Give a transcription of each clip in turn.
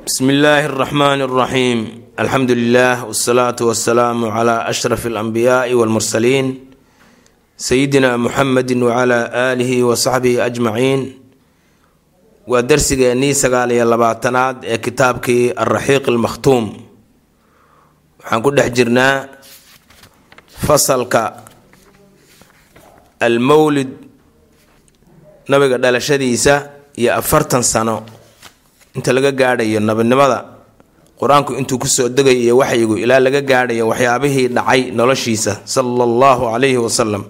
bsmi illaahi اraxmaan اraxiim alxamdu lilah wsalaatu wasalaamu cla ashraf اlanbiyaai wاlmursaliin sayidina muxamedi wcla aalihi wasaxbihi ajmaciin waa darsigeennii sagaal iyo labaatanaad ee kitaabkii alraxiiq almakhtuum waxaan ku dhex jirnaa fasalka almowlid nabiga dhalashadiisa iyo afartan sano inta laga gaadhayo nabinimada qur'aanku intuu ku soo degayo iyo waxyigu ilaa laga gaadhayo waxyaabihii dhacay noloshiisa sala allahu calayhi wasalam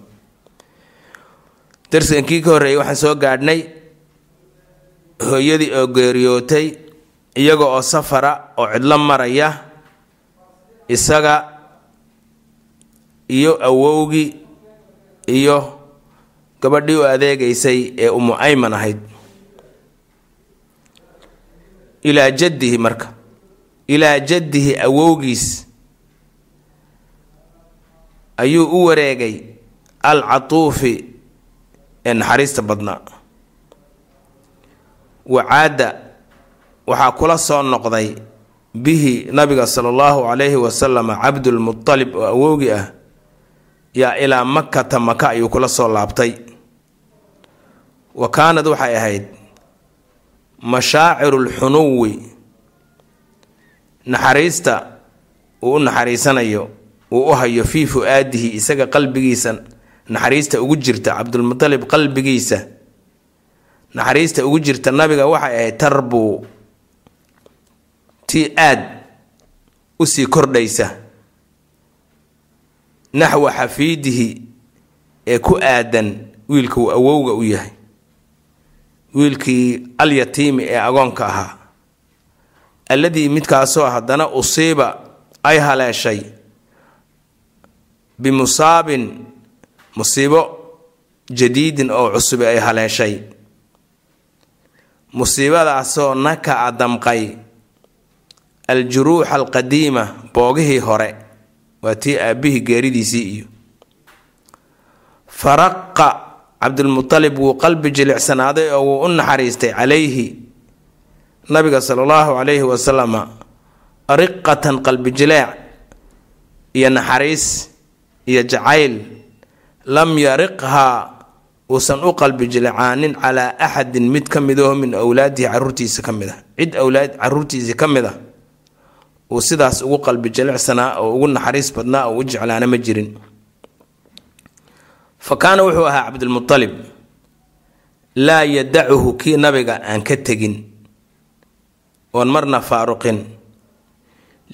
darsigankii ka horreeyay waxaan soo gaadhnay hooyadii oo geeriyootay iyaga oo safara oo cidlo maraya isaga iyo awowgii iyo gabadhii u adeegaysay ee umu ayman ahayd ilaa jaddihi marka ilaa jaddihi awowgiis ayuu u wareegay al catuufi ee naxariista badnaa. Wacaadda waxaa kula soo noqday bihi nabiga sala allahu calayhi wasalam cabdulmutalib oo awowgii ah yaa ilaa makata maka ayuu kula soo laabtay. Wa kaanad waxay ahayd mashaaciru lxunuwi naxariista uu u naxariisanayo uu u hayo fii fu-aadihi isaga qalbigiisa naxariista ugu jirta cabdulmutalib qalbigiisa. Naxariista ugu jirta nabiga waxay ahayd tarbuu tii aad u sii kordhaysa. Naxwa xafiidihi ee ku aadan wiilka uu awowga u yahay wiilkii alyatiimi ee agoonka ahaa. Alladii midkaasoo haddana usiiba ay haleeshay bimusaabin musiibo jadiidin oo cusubi ay haleeshay. Musiibadaasoo naka a damqay aljuruuxa alqadiima boogihii hore waa tii aabbihii geeridiisii iyo. Faraqa cabdulmutalib wuu qalbi jilicsanaaday oo wuu u naxariistay calayhi nabiga sala allahu calayhi wasalama riqatan qalbi jileec iyo naxariis iyo jacayl lam yariqhaa uusan u qalbi jilicaanin calaa axadin mid ka midaho min awlaadihi caruurtiisa ka mid a cid awlaad caruurtiisii ka mid a uu sidaas ugu qalbi jilicsanaa oo ugu naxariis badnaa oo u jeclaana ma jirin fa kaana wuxuu ahaa cabdulmutalib laa yadacuhu kii nabiga aan ka tegin. Oon marna faaruqin.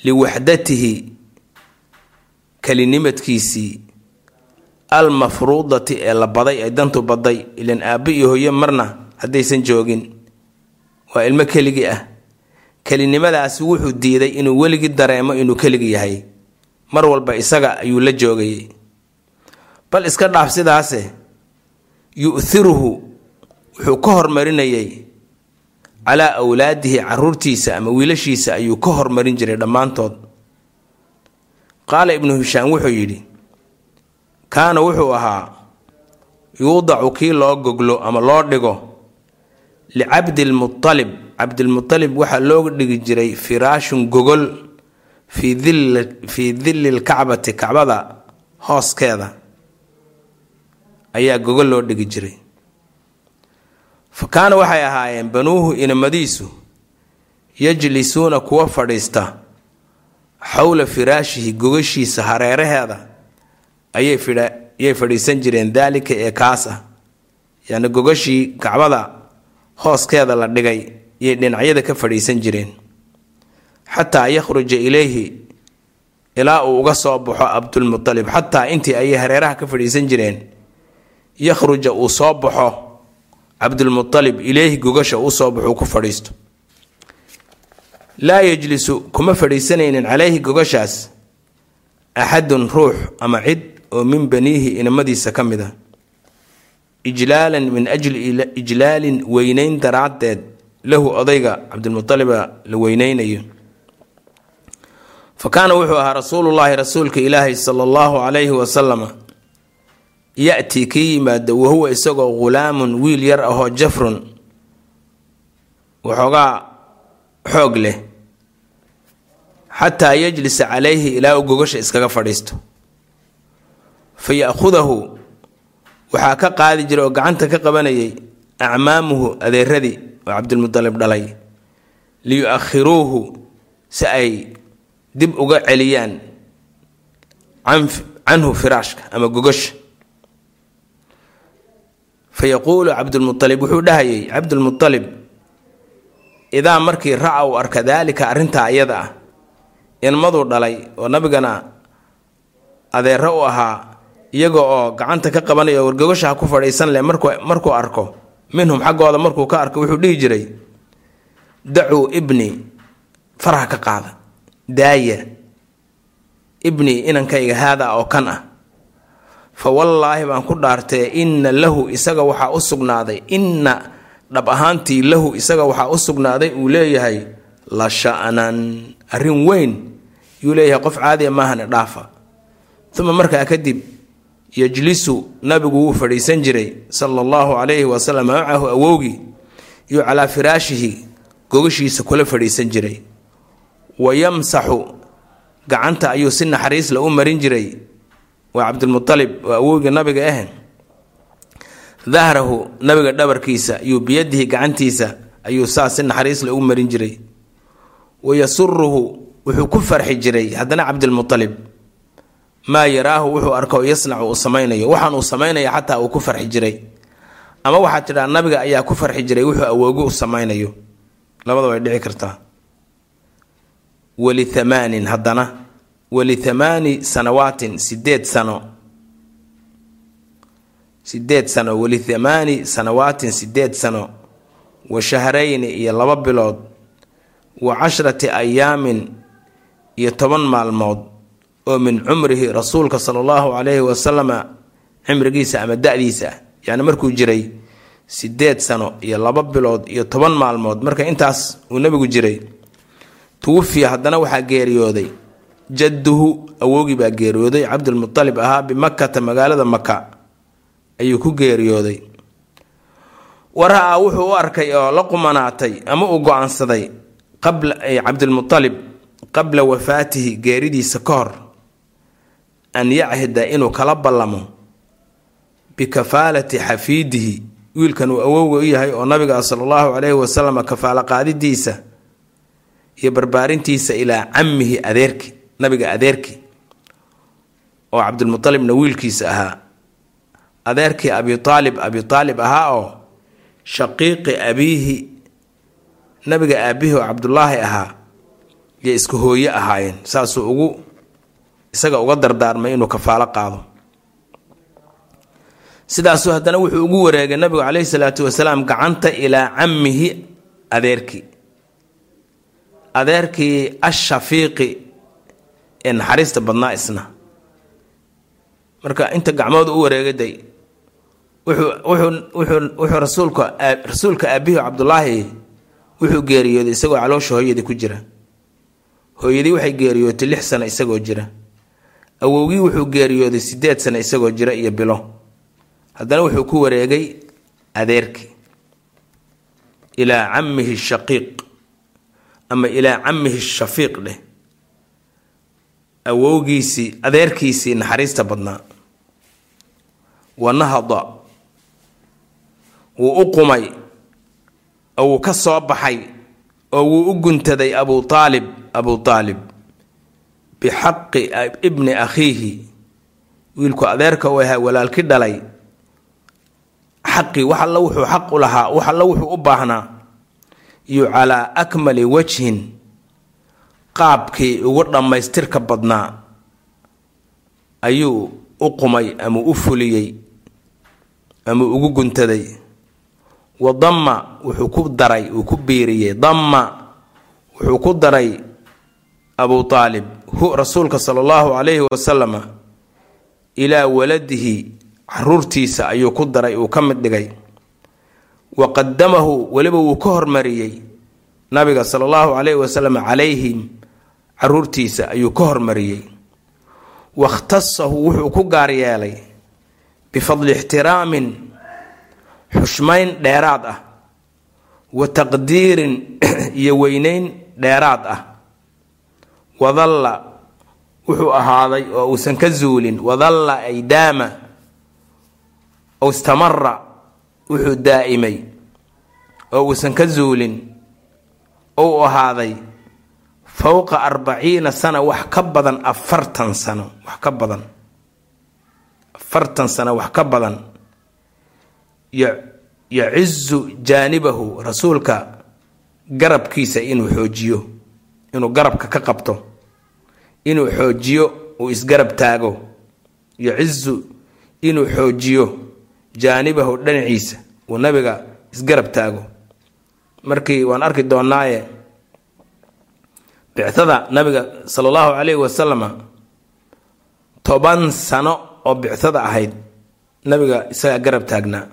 Liwaxdatihi kelinimadkiisii almafruudati ee la baday ee dantu baday ilan aabbo iyo hooye marna haddaysan joogin. Waa ilmo keligii ah. Kelinimadaasi wuxuu diiday inuu weligii dareemo inuu keligi yahay. Mar walba isaga ayuu la joogayay bal iska dhaaf sidaase yu'thiruhu wuxuu ka hormarinayay calaa awlaadihi caruurtiisa ama wiilashiisa ayuu ka hormarin jiray dhammaantood. Qaala ibnu hishaam wuxuu yidhi kaana wuxuu ahaa yuudacu kii loo goglo ama loo dhigo licabdilmutalib cabdilmutalib waxaa loo dhigi jiray firaashun gogol fii dilli lkacbati kacbada hooskeeda ayaa gogol loo dhigi jiray. Fa kaana waxay ahaayeen banuuhu inamadiisu yajlisuuna kuwa fadhiista xowla firaashihi gogashiisa hareeraheeda ayay fadhiisan jireen daalika ee kaas ah yacni gogashii kacbada hooskeeda la dhigay yay dhinacyada ka fadhiisan jireen. Xataa yakhruja ilayhi ilaa uu uga soo baxo cabdulmutalib xataa intii ayay hareeraha ka fadhiisan jireen yakhruja uu soo baxo cabdulmutalib ileyhi gogasha uu soo baxo ku fadhiisto. Laa yejlisu kuma fadhiisanaynin calayhi gogashaas axadun ruux ama cid oo min baniihi inamadiisa ka mid a ijlaalan min ajli ijlaalin weyneyn daraaddeed lahu odayga cabdilmutaliba la weyneynayo fa kaana wuxuu ahaa rasuulullaahi rasuulka ilaahi sala allahu calayhi wasalama ya-tii kii yimaado wahuwa isagoo ghulaamun wiil yar ahoo jafrun. Waxoogaa xoog leh. Xataa yajlisa calayhi ilaa uu gogasha iskaga fadhiisto. Fa ya-khudahu waxaa ka qaadi jiray oo gacanta ka qabanayay acmaamuhu adeeradii oo cabdilmudalib dhalay. Liyu-akhiruuhu si ay dib uga celiyaan canhu firaashka ama gogasha fa yaquulu cabdulmualib wuxuu dhahayay cabdulmualib idaa markii ra'a uu arka daalika arrintaa ayada ah ilmaduu dhalay oo nabigana adeero u ahaa iyaga oo gacanta ka qabanaya oo wargogasha ha ku fadhiisan leh markuu arko minhum xaggooda markuu ka arko wuxuu dhihi jiray dacuu ibni faraha ka qaada daaya ibni inankayga haadaa oo kan ah fa wallaahi baan ku dhaartee inna lahu isaga waxaa u sugnaaday inna dhab ahaantii lahu isaga waxaa u sugnaaday uu leeyahay la sha'nan arrin weyn. Yuu leeyahay qof caadiya maahane dhaafa. Uma markaa kadib yajlisu nabigu wuu fadhiisan jiray sala allahu calayhi wasalam macahu awowgii yuu calaa firaashihi gogashiisa kula fadhiisan jiray. Wa yamsaxu gacanta ayuu si naxariisla u marin jiray waa cabdilmualib oo awowgii nabiga ah dahrahu nabiga dhabarkiisa yuu biyadihi gacantiisa ayuu saa si naxariisla u marin jiray. Wa yasuruhu wuxuu ku farxi jiray haddana cabdilmualib maa yaraahu wuxuu arko yasnacu uu samaynayo. Waxaan uu samaynaya xataa uu ku farxi jiray. Ama waxaad tidhaa nabiga ayaa ku farxi jiray wuxuu awoogi u samaynayo. Labada way dhici kartaa. Walihamaanin haddana walithamaani sanawaatin sideed sano. Sideed sano walithamaani sanawaatin sideed sano. Wa shahrayni iyo laba bilood. Wa cashrati ayaamin iyo toban maalmood. Oo min cumrihi rasuulka sala allahu calayhi wasalama cimrigiisa ama da-diisa. Yacni markuu jiray sideed sano iyo laba bilood iyo toban maalmood. Marka intaas uu nebigu jiray tuwafiya haddana waxaa geeriyooday jadduhu awowgii baa geeriyooday. Cabdulmualib ahaa bimakata magaalada maka ayuu ku geeriyooday. Wara-a wuxuu u arkay oo la qumanaatay ama uu go'aansaday qabla cabdilmualib qabla wafaatihi geeridiisa ka hor. An yachida inuu kala ballamo bikafaalati xafiidihi. Wiilkan uu awowga u yahay oo nabiga sala allahu calayhi wasalam kafaalo qaadidiisa iyo barbaarintiisa ilaa camihi adeerki nabiga adeerki oo cabdilmualibna wiilkiisa ahaa. Adeerkii abi aalib abi aalib ahaa oo shaqiiqi abiihi nabiga aabbihi oo cabdulaahi ahaa iyo isku hooye ahaayeen. Saasuu ugu isaga uga dardaarmay inuu kafaalo qaado. Sidaasuu haddana wuxuu ugu wareegay nabigu caleyhi salaatu wasalaam gacanta ilaa camihi adeerkii. Adeerkii ashafiiqi ee naxariista badnaa isna. Marka inta gacmooda u wareegaday wuxuu rasuulka rasuulka aabihi cabdulaahi wuxuu geeriyooday isagoo caloosha hooyadii ku jira. Hooyadii waxay geeriyootay lix sano isagoo jira. Awowgii wuxuu geeriyooday sideed sano isagoo jira iyo bilo. Haddana wuxuu ku wareegay adeerkii ilaa camihi shaqiiq. Ama ilaa camihi shafiiq dheh awowgiisii adeerkiisii naxariista badnaa. Wa nahada. Wuu u qumay. Oo wuu ka soo baxay. Oo wuu u guntaday abu aalib abu aalib bixaqi ibni akhiihi. Wiilku adeerka u ahaa walaalki dhalay. Xaqii wax alla wuxuu xaq u lahaa wax alla wuxuu u baahnaa. Iyo calaa akmali wajhin qaabkii ugu dhammaystirka badnaa ayuu u qumay ama u fuliyey ama ugu guntaday. Wa damma wuxuu ku daray uu ku biiriyey. Damma wuxuu ku daray abu aalib hu rasuulka sala allahu calayhi wasalama ilaa waladihi caruurtiisa ayuu ku daray uu ka mid dhigay. Wa qadamahu weliba wuu ka hormariyey nabiga sala allahu calayhi wasalam calayhim caruurtiisa ayuu ka hormariyey. Wakhtasahu wuxuu ku gaar yeelay bifadli ixtiraamin xushmayn dheeraad ah wa taqdiirin iyo weyneyn dheeraad ah. Wadalla wuxuu ahaaday oo uusan ka zuulin wadalla ay daama ow istamara wuxuu daa'imay oo uusan ka zuulin ou ahaaday fowqa arbaciina sana wax ka badan afartan sano wax ka badan. Afartan sano wax ka badan. Yacizu jaanibahu rasuulka garabkiisa inuu xoojiyo inuu garabka ka qabto inuu xoojiyo uu isgarab taago. Yacizu inuu xoojiyo jaanibahu dhinaciisa uu nabiga isgarab taago. Markii waan arki doonaaye bicada nabiga sala allahu calayhi wasalama toban sano oo bicada ahayd nabiga isagaa garab taagnaa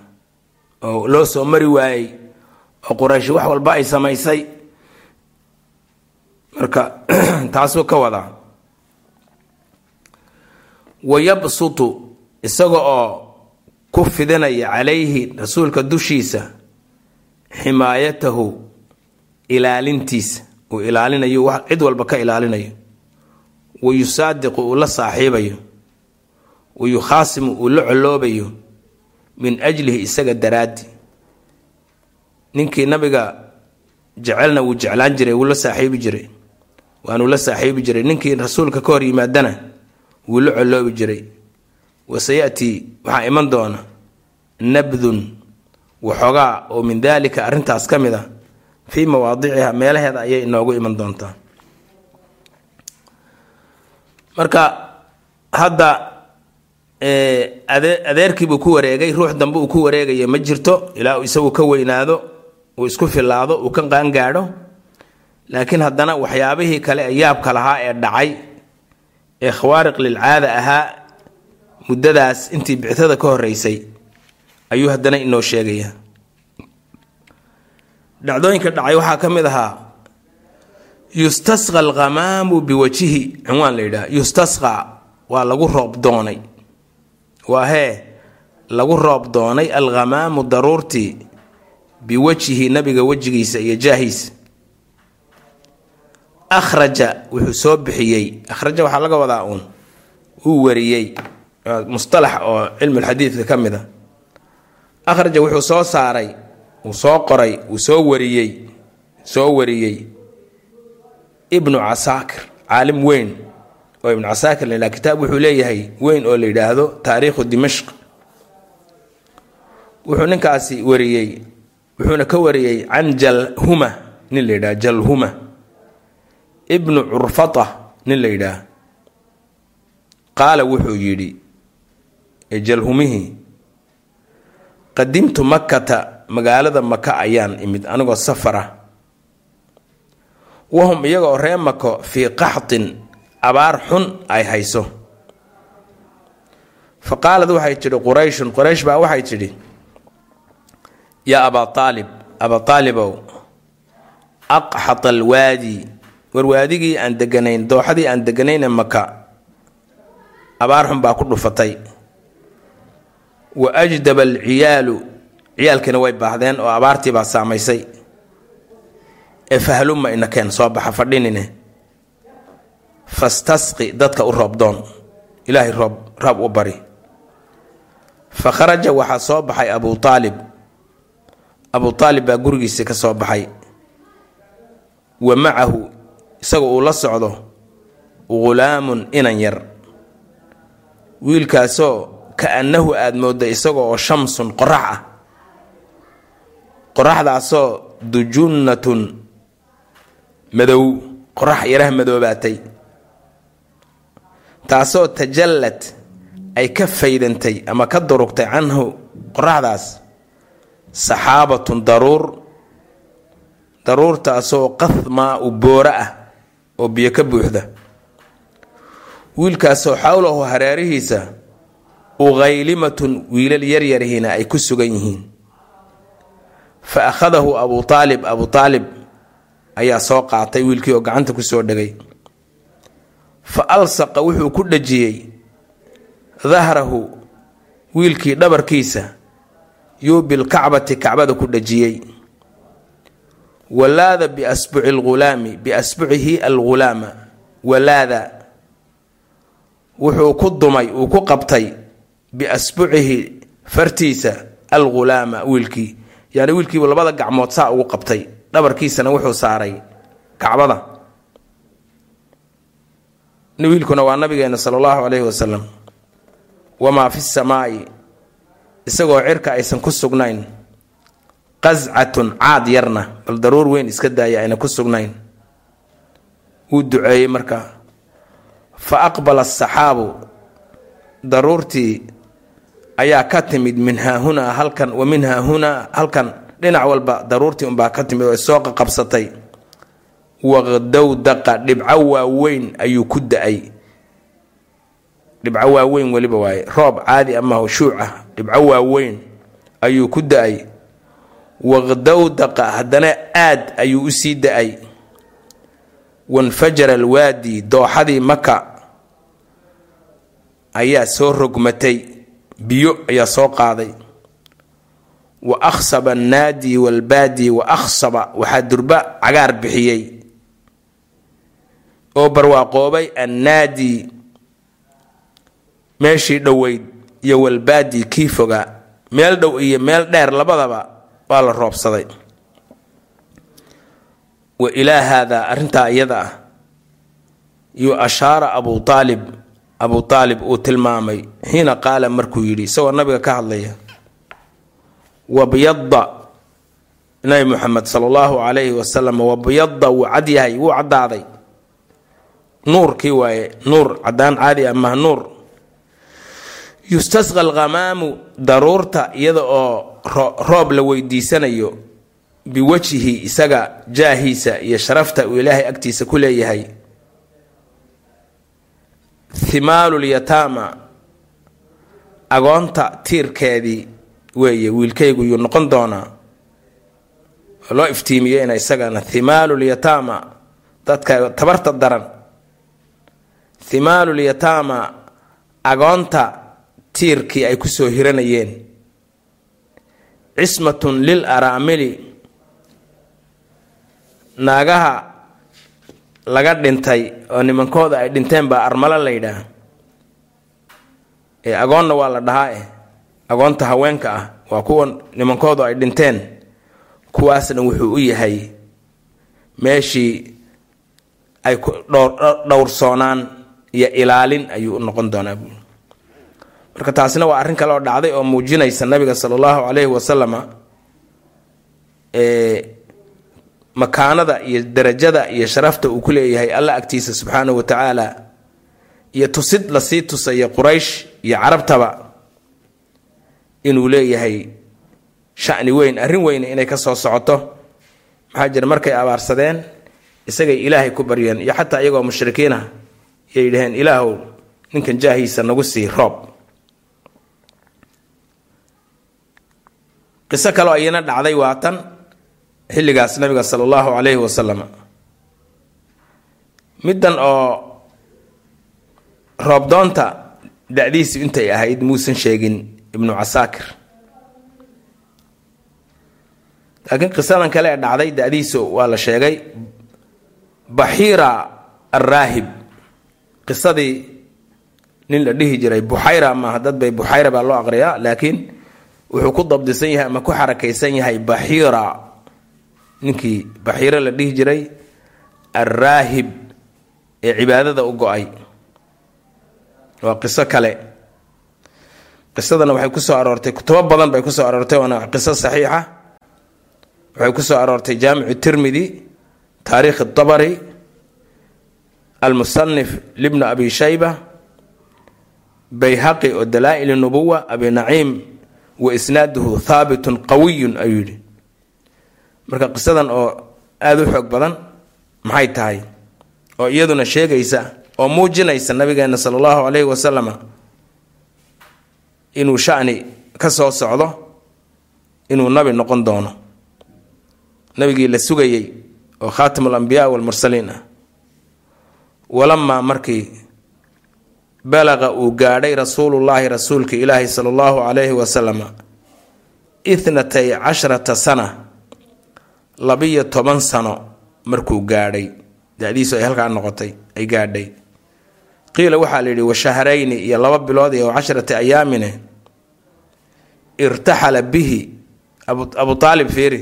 oo loo soo mari waayey oo quraysh wax walba ay samaysay. Marka taasuu ka wadaa wayabsutu isaga oo ku fidinaya calayhi rasuulka dushiisa ximaayatahu ilaalintiisa uu ilaalinayo cid walba ka ilaalinayo. Wa yusaadiqu uu la saaxiibayo. Wa yukhaasimu uu la coloobayo min ajlihi isaga daraaddi. Ninkii nabiga jecelna wuu jeclaan jiray wuu la saaxiibi jiray. Waanuu la saaxiibi jiray. Ninkii rasuulka ka hor yimaadana wuu la coloobi jiray. Wasayatii waxaa iman doona nabdun waxoogaa oo min daalika arrintaas ka mid a fii mawaadiciha meelaheeda ayay inoogu iman doontaa. Marka hadda adeerkiibuu ku wareegay ruux dambe uu ku wareegaya ma jirto ilaa uu isagu ka weynaado uu isku filaado uu ka qaangaadho laakiin haddana waxyaabihii kale ee yaabka lahaa ee dhacay ee khawaariq lilcaada ahaa muddadaas intii bictada ka horeysay ayuu haddana inoo sheegaya dhacdooyinka dhacay waxaa ka mid ahaa yustasqa alghamaamu biwajihi cinwaan la yidhaha yustasqa waa lagu roob doonay. Waa hee lagu roob doonay alghamaamu daruurtii biwajhihi nabiga wejigiisa iyo jaahiisa. Akhraja wuxuu soo bixiyey akhraja waxaa laga wadaa uun uu wariyey. Mustalax oo cilmulxadiidka ka mid a akhraja wuxuu soo saaray uu soo qoray uu soo wariyey soo wariyey ibnu casaakir caalim weyn oo ibnu casaakir la yidhaha kitaab wuxuu leeyahay weyn oo la yidhaahdo taariikhu dimashq. Wuxuu ninkaasi wariyey wuxuuna ka wariyey can jalhuma nin la yidhaha jalhuma. Ibnu curfata nin la yidhaah qaala wuxuu yidhi jalhumihii qadimtu makkata magaalada maka ayaan imid anigoo safara. Wahum iyagoo ree mako fii qaxtin abaar xun ay hayso. Fa qaalad waxay tidhi qurayshun quraysh baa waxay tidhi yaa abaa aalib abaa aalibow aqxat alwaadi war waadigii aan deganayn dooxadii aan deganayne maka abaar xun baa ku dhufatay. Wa ajdaba alciyaalu ciyaalkiina way baahdeen oo abaartii baa saamaysay. Ee fahluma inakeen soo baxa fadhinine. Fastasqi dadka u roob doon. Ilaahay roob roob u bari. Fa kharaja waxaa soo baxay abuu aalib abuu aalib baa gurigiisii ka soo baxay. Wa macahu isaga uu la socdo ghulaamun inan yar. Wiilkaasoo ka-annahu aada moodda isaga oo shamsun qorax ah qoraxdaasoo dujunnatun. Madow. Qorax yaraha madoobaatay. Taasoo tajallad ay ka faydantay ama ka durugtay canhu qoraxdaas. Saxaabatun daruur. Daruurtaasoo qahmaa u booro ah oo biyo ka buuxda. Wiilkaasoo xawlahu hareerihiisa ughaylimatun wiilal yaryarhiina ay ku sugan yihiin fa akhadahu abuu aalib abuu aalib ayaa soo qaatay wiilkii oo gacanta ku soo dhegay. fa alsaqa wuxuu ku dhajiyey dahrahu wiilkii dhabarkiisa yuu bilkacbati kacbada ku dhajiyey. walaada biasbuci lghulaami biasbucihi algulaama walaada wuxuu ku dumay uu ku qabtay biasbucihi fartiisa algulaama wiilkii yani wiilkiibu labada gacmood saa ugu qabtay dhabarkiisana wuxuu saaray kacbada. Wiilkuna waa nabigeena sala allahu calayhi wasalam wamaa fi samaai isagoo cirka aysan ku sugnayn. Qascatun caad yarna bal daruur weyn iska daaya ayna ku sugnayn. Wuu duceeyey marka fa aqbala asaxaabu daruurtii ayaa ka timid min haahunaa halkan wa min haahunaa halkan. Dhinac walba daruurtii unbaa ka timid oo soo qaqabsatay waqdowdaqa dhibco waaweyn ayuu ku da'ay. Dhibco waaweyn weliba waaye. Roob caadi amaho shuuc ah dhibco waaweyn ayuu ku da'ay. Waqdowdaqa haddana aad ayuu u sii da'ay. Wanfajara alwaadi dooxadii maka ayaa soo rogmatay biyo ayaa soo qaaday. Wa akhsaba annaadi walbaadi wa akhsaba waxaa durba cagaar bixiyey. Oo barwaaqoobay annaadi meeshii dhoweyd iyo walbaadi kii fogaa meel dhow iyo meel dheer labadaba waa la roobsaday. Wa ilaa haadaa arrintaa iyada ah. Yuu ashaara abuu aalib abuu aalib uu tilmaamay xiina qaala markuu yidhi isagoo nabiga ka hadlaya wabyada nabi muxamed sala allahu calayhi wasalam wabyada wuu cad yahay wuu caddaaday. Nuurkii waaye nuur caddaan caadi ah nuur. Yustasqa alghamaamu daruurta iyada oo roob la weydiisanayo biwajhi isaga jaahiisa iyo sharafta uu ilaahay agtiisa ku leeyahay thimaalulyataama agoonta tiirkeedii weeye wiilkaygu yuu noqon doonaa. Oo loo iftiimiyo ina isagana thimaalulyataama dadka tabarta daran. Thimaalulyataama agoonta tiirkii ay ku soo hiranayeen. Cismatun lil araamili naagaha laga dhintay oo nimankooda ay dhinteen baa armalo la yidhaah. Ee agoonna waa la dhahaa eh. Agoonta haweenka ah waa kuwa nimankoodu ay dhinteen. Kuwaasna wuxuu u yahay meeshii ay dhowrsoonaan iyo ilaalin ayuu u noqon doonaa buui marka taasina waa arrin kale oo dhacday oo muujinaysa nabiga sala allahu calayhi wasalama ee makaanada iyo darajada iyo sharafta uu ku leeyahay alla agtiisa subxaanahu wa tacaala iyo tusid la sii tusaya quraysh iyo carabtaba inuu leeyahay shani weyn arrin weyne inay ka soo socoto. Maxaa jira markay abaarsadeen isagay ilaahay ku baryeen iyo xataa iyagoo mushrikiinah yay dhaheen ilaahow ninkan jaahiisa nagu sii roob. Qiso kaloo iyana dhacday waa tan xilligaas nabiga sala allahu calayhi wasalam middan oo roobdoonta dacdiisu intay ahayd muusan sheegin ibnu casaakir. Laakiin qisadan kale ee dhacday dadiisu waa la sheegay baxiira alraahib. Qisadii nin la dhihi jiray buxayra maaha dad bay buxayra baa loo aqriyaa laakiin wuxuu ku dabdisan yahay ama ku xarakaysan yahay baxiira ninkii baxiiro la dhihi jiray alraahib ee cibaadada u go'ay. Waa qiso kale. Qisadana waxay ku soo aroortay kutubo badan bay ku soo aroortay waana qiso saxiixa. Waxay ku soo aroortay jaamicu tirmidi taariikh dabari almusanif libnu abi shayba bayhaqi oo dalaa-il nubuwa abi naciim wa isnaaduhu haabitun qawiyun ayuu yidhi marka qisadan oo aada u xoog badan maxay tahay? Oo iyaduna sheegaysa oo muujinaysa nabigeena sala allahu calayhi wasalama inuu shani ka soo socdo inuu nabi noqon doono. Nabigii la sugayey oo khaatim alambiyaa walmursaliin ah walamaa markii balaqa uu gaadhay rasuulullaahi rasuulka ilaahi sala allahu calayhi wasalama ithnatay casharata sana labiyo toban sano markuu gaadhay. Da-diisu ay halkaa noqotay ay gaadhay. Qiila waxaa la yidhi washahrayni iyo laba bilood iyo casharati ayaamine irtaxala bihi. Abu aalib fiiri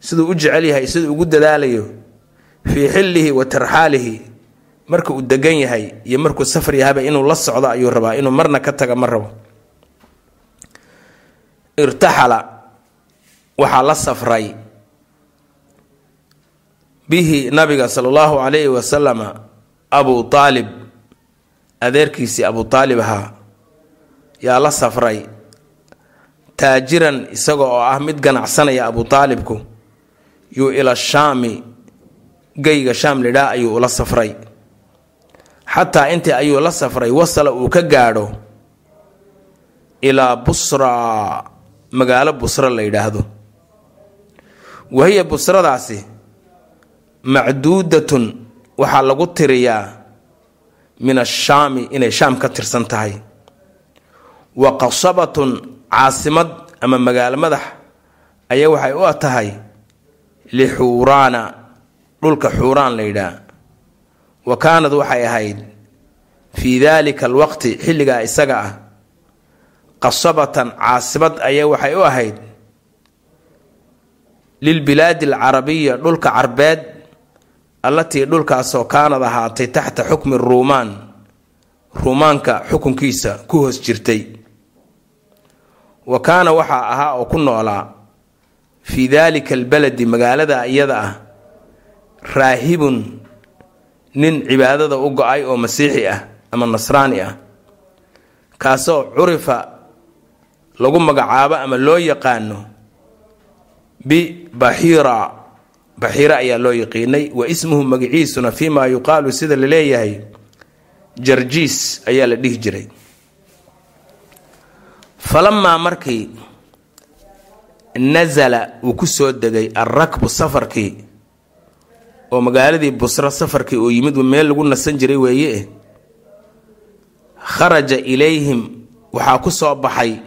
siduu u jecel yahay siduu ugu dadaalayo fii xillihi wa tarxaalihi marka uu degan yahay iyo markuu safar yahaba inuu la socdo ayuu rabaa inuu marna ka taga ma rabo. Irtaxala waxaa la safray bihi nabiga sala allahu calayhi wasalama abu aalib adeerkiisii abu aalib ahaa yaa la safray. Taajiran isaga oo ah mid ganacsanaya abu aalibku yuu ila shaami geyga shaam lidhaa ayuu ula safray. Xataa intii ayuu la safray wasala uu ka gaadho ilaa busra magaalo busra la yidhaahdo. Wahiya busradaasi macduudatun waxaa lagu tiriyaa min ashaami inay shaam ka tirsan tahay. Wa qasabatun caasimad ama magaalo madax ayaa waxay u tahay lixuuraana dhulka xuuraan la yidhaah wa kaanad waxay ahayd fii daalika alwaqti xilligaa isaga ah. Qasabatan caasimad ayaa waxay u ahayd lilbilaadi alcarabiya dhulka carbeed allatii dhulkaasoo kaanad ahaatay taxta xukmi ruumaan ruumaanka xukunkiisa ku hoos jirtay. Wa kaana waxaa ahaa oo ku noolaa fii daalika albaladi magaalada iyada ah raahibun nin cibaadada u go'ay oo masiixi ah ama nasraani ah kaasoo curifa lagu magacaabo ama loo yaqaano bibaxiira baxiira ayaa loo yaqiinay wa ismuhu magaciisuna fii maa yuqaalu sida la leeyahay jarjiis ayaa la dhihi jiray. Falamaa markii nasala uu ku soo degay alrakbu safarkii oo magaaladii busro safarkii uu yimid meel lagu nasan jiray weeye kharaja ilayhim waxaa ku soo baxay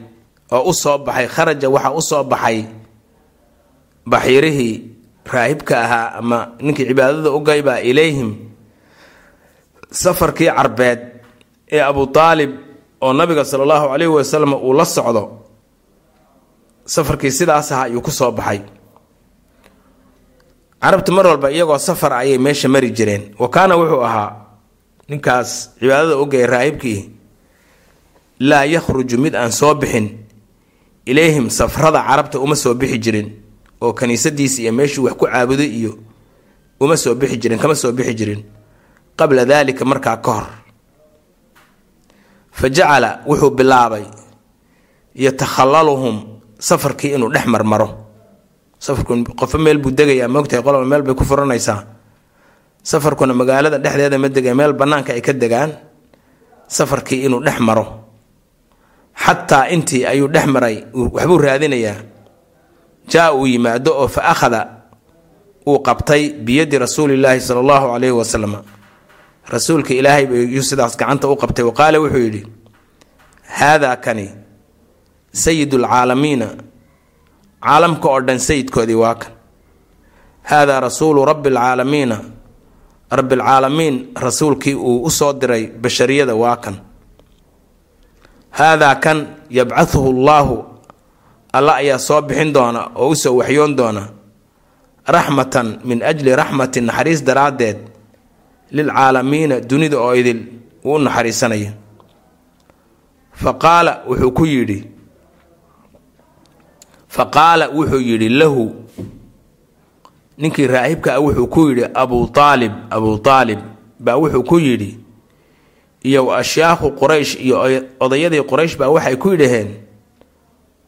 oo u soo baxay kharaja waxaa u soo baxay baxiirihii raahibka ahaa ama ninkii cibaadada u gaybaa ilayhim safarkii carbeed ee abu aalib oo nabiga sala allahu calayhi wasalam uu la socdo safarkii sidaas aha ayuu ku soo baxay. Carabtu mar walba iyagoo safar ayay meesha mari jireen. Wa kaana wuxuu ahaa ninkaas cibaadada ogay raahibkii laa yakhruju mid aan soo bixin ilayhim safrada carabta uma soo bixi jirin oo kaniisadiisi iyo meeshuu wax ku caabuday iyo uma soo bixi jirin kama soo bixi jirin qabla daalika markaa ka hor. Fa jacala wuxuu bilaabay yatakhallaluhum safarkii inuu dhex marmaro. Safarku qofo meel buu degayaa moogtahay qoloba meel bay ku furanaysaa. Safarkuna magaalada dhexdeeda ma dega meel bannaanka ay ka degaan safarkii inuu dhex maro. Xataa intii ayuu dhex maray waxbuu raadinayaa jaa uu yimaado oo fa akhada uu qabtay biyadi rasuulillaahi sala allahu calayhi wasalam rasuulka ilaahay bayuu sidaas gacanta u qabtay wa wuxuu yidhi haadaa kani sayidulcaalamiina caalamka oo dhan sayidkoodii waa kan. Haadaa rasuulu rabbi alcaalamiina rabbialcaalamiin rasuulkii uu u soo diray bashariyada waa kan. Haadaa kan yabcahuhu llaahu alla ayaa soo bixin doona oo u soo waxyoon doona raxmatan min ajli raxmatin naxariis daraaddeed lilcaalamiina dunida oo idil uu u naxariisanaya. Fa qaala wuxuu ku yidhi fa qaala wuxuu yidhi lahu ninkii raahibka ah wuxuu ku yidhi abuu aalib abuu aalib baa wuxuu ku yidhi iyo ashyaakhu quraysh iyo odayadii quraysh baa waxay ku yidhaheen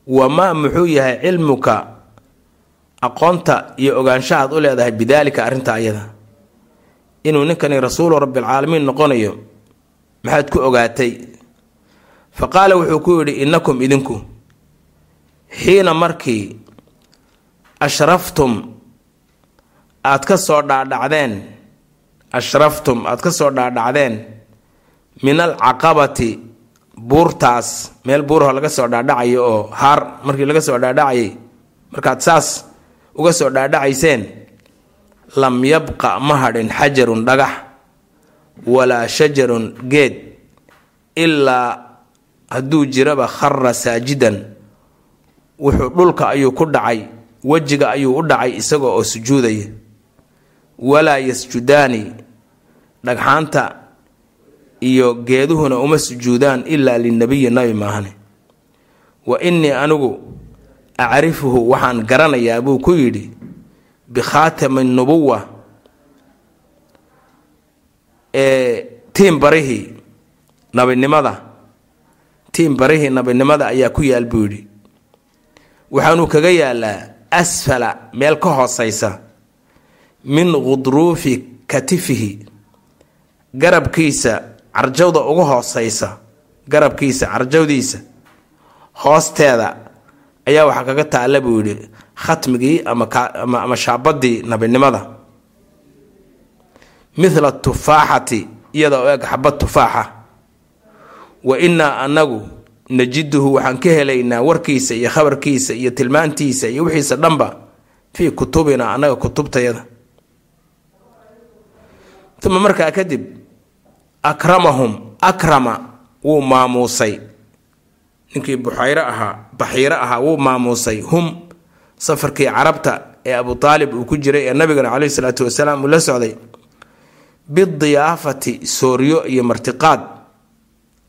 wamaa muxuu yahay cilmuka aqoonta iyo ogaanshahaad u leedahay bidaalika arrinta ayada? Inuu ninkani rasuulu rabbialcaalamiin noqonayo maxaad ku ogaatay? Fa qaala wuxuu ku yidhi innakum idinku xiina markii ashraftum aad ka soo dhaadhacdeen ashraftum aad ka soo dhaadhacdeen min alcaqabati buurtaas. Meel buurho laga soo dhaadhacayo oo haar markii laga soo dhaadhacayay markaad saas uga soo dhaadhacayseen lam yabqa ma hadhin xajarun dhagax walaa shajarun geed ilaa hadduu jiraba khara saajidan. Wuxuu dhulka ayuu ku dhacay wejiga ayuu u dhacay isaga oo sujuudaya. Walaa yasjudaani dhagxaanta iyo geeduhuna uma sujuudaan ilaa linabiyi nabi maahane wa innii anigu acrifuhu waxaan garanayaa buu ku yidhi bikhaatami nubuwa ee tiin barihii nabinimada tiin barihii nabinimada ayaa ku yaal buu yidhi. Waxaanuu kaga yaalaa asfala meel ka hoosaysa min khudruufi katifihi garabkiisa carjawda uga hoosaysa garabkiisa carjawdiisa hoosteeda ayaa waxaa kaga taalla buu yidhi khatmigii ama shaabadii nabinimada. Mithla tufaaxati iyada oo eg xabad tufaaxa. Wa innaa annagu najiduhu waxaan ka helaynaa warkiisa iyo khabarkiisa iyo tilmaantiisa iyo wixiisa dhanba fii kutubina annaga kutubtayada. Uma markaa kadib akramahum akrama wuu maamuusay. Ninkii buxayre ahaa baxiire ahaa wuu maamuusay. Hum safarkii carabta ee abu aalib uu ku jiray ee nabigana caleyhi salaatu wasalaam uu la socday. Bidiyaafati sooryo iyo martiqaad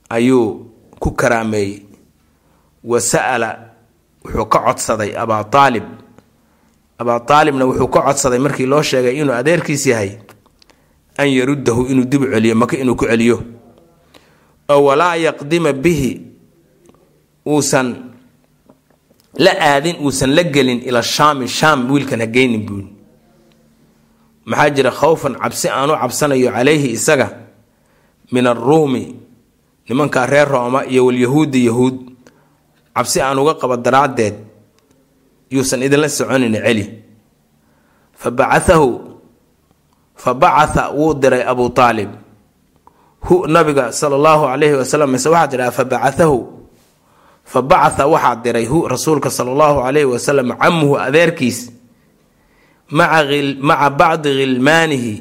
ayuu ku karaameeyey. Wa sa'ala wuxuu ka codsaday abaa aalib abaa aalibna wuxuu ka codsaday markii loo sheegay inuu adeerkiis yahay an yaruddahu inuu dib u celiyo maka inuu ku celiyo? Oo walaa yaqdima bihi uusan la aadin uusan la gelin ila shaami shaam wiilkan ha geynin buuli maxaa jira khawfan cabsi aanu cabsanayo calayhi isaga min aruumi nimankaa reer rooma iyo walyahuudi yahuud. Cabsi aan uga qabo daraaddeed yuusan idinla soconin celi. Fa fa bacatha wuu diray abuu aalib hu nabiga sala allahu calayhi wasalam mise waxaa tidhaha fa bacathahu. Fa waxaa diray hu rasuulka sala allahu calayhi wasalam camuhu adeerkiis. Maca bacdi khilmaanihi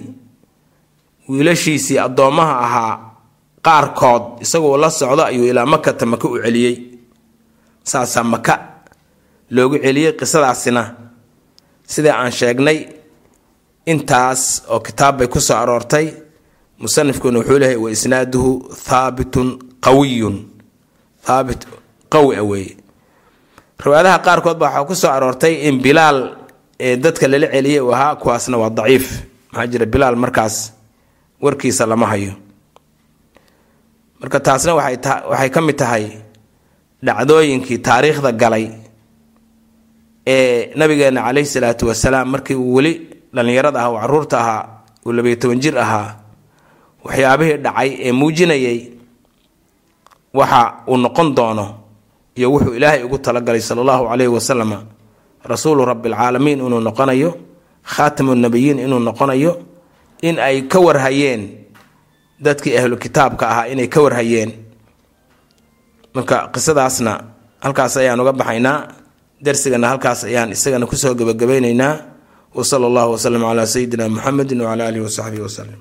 wiilashiisii addoommaha ahaa qaarkood isagoo la socdo ayuu ilaa makata maka u celiyey. Saasaa maka loogu celiyey qisadaasina. Sidai aan sheegnay intaas oo kitaab bay ku soo aroortay musanifkuna wuxuu leehay wa thaabitun qawiyun. Thaabit qawi a weeye. Riwaayadaha qaarkood baa waxaa ku soo aroortay in bilaal ee dadka lala celiyay uu ahaa kuwaasna waa daciif. Maxaa jira bilaal markaas warkiisa lama hayo. Marka taasna waxay ta waxay ka mid tahay dhacdooyinkii taariikhda galay ee nabigeena caleyhi salaatu wasalaam markii uu weli dhallinyarada ahaa uu carruurta ahaa uu labayo toban jir ahaa waxyaabihii dhacay ee muujinayay waxa uu noqon doono iyo wuxuu ilaahay ugu talagalay sala allahu caleyhi wasalam rasuulu rabbialcaalamiin inuu noqonayo khaatamu nabiyiin inuu noqonayo in ay ka warhayeen dadkii ahlu kitaabka ahaa inay ka warhayeen. Marka qisadaasna halkaas ayaan uga baxaynaa darsigana halkaas ayaan isagana ku soo gebagabaynaynaa wa sala allahu wasalam calaa sayidina muxamedin wacala aalihi wasaxbihi wasalim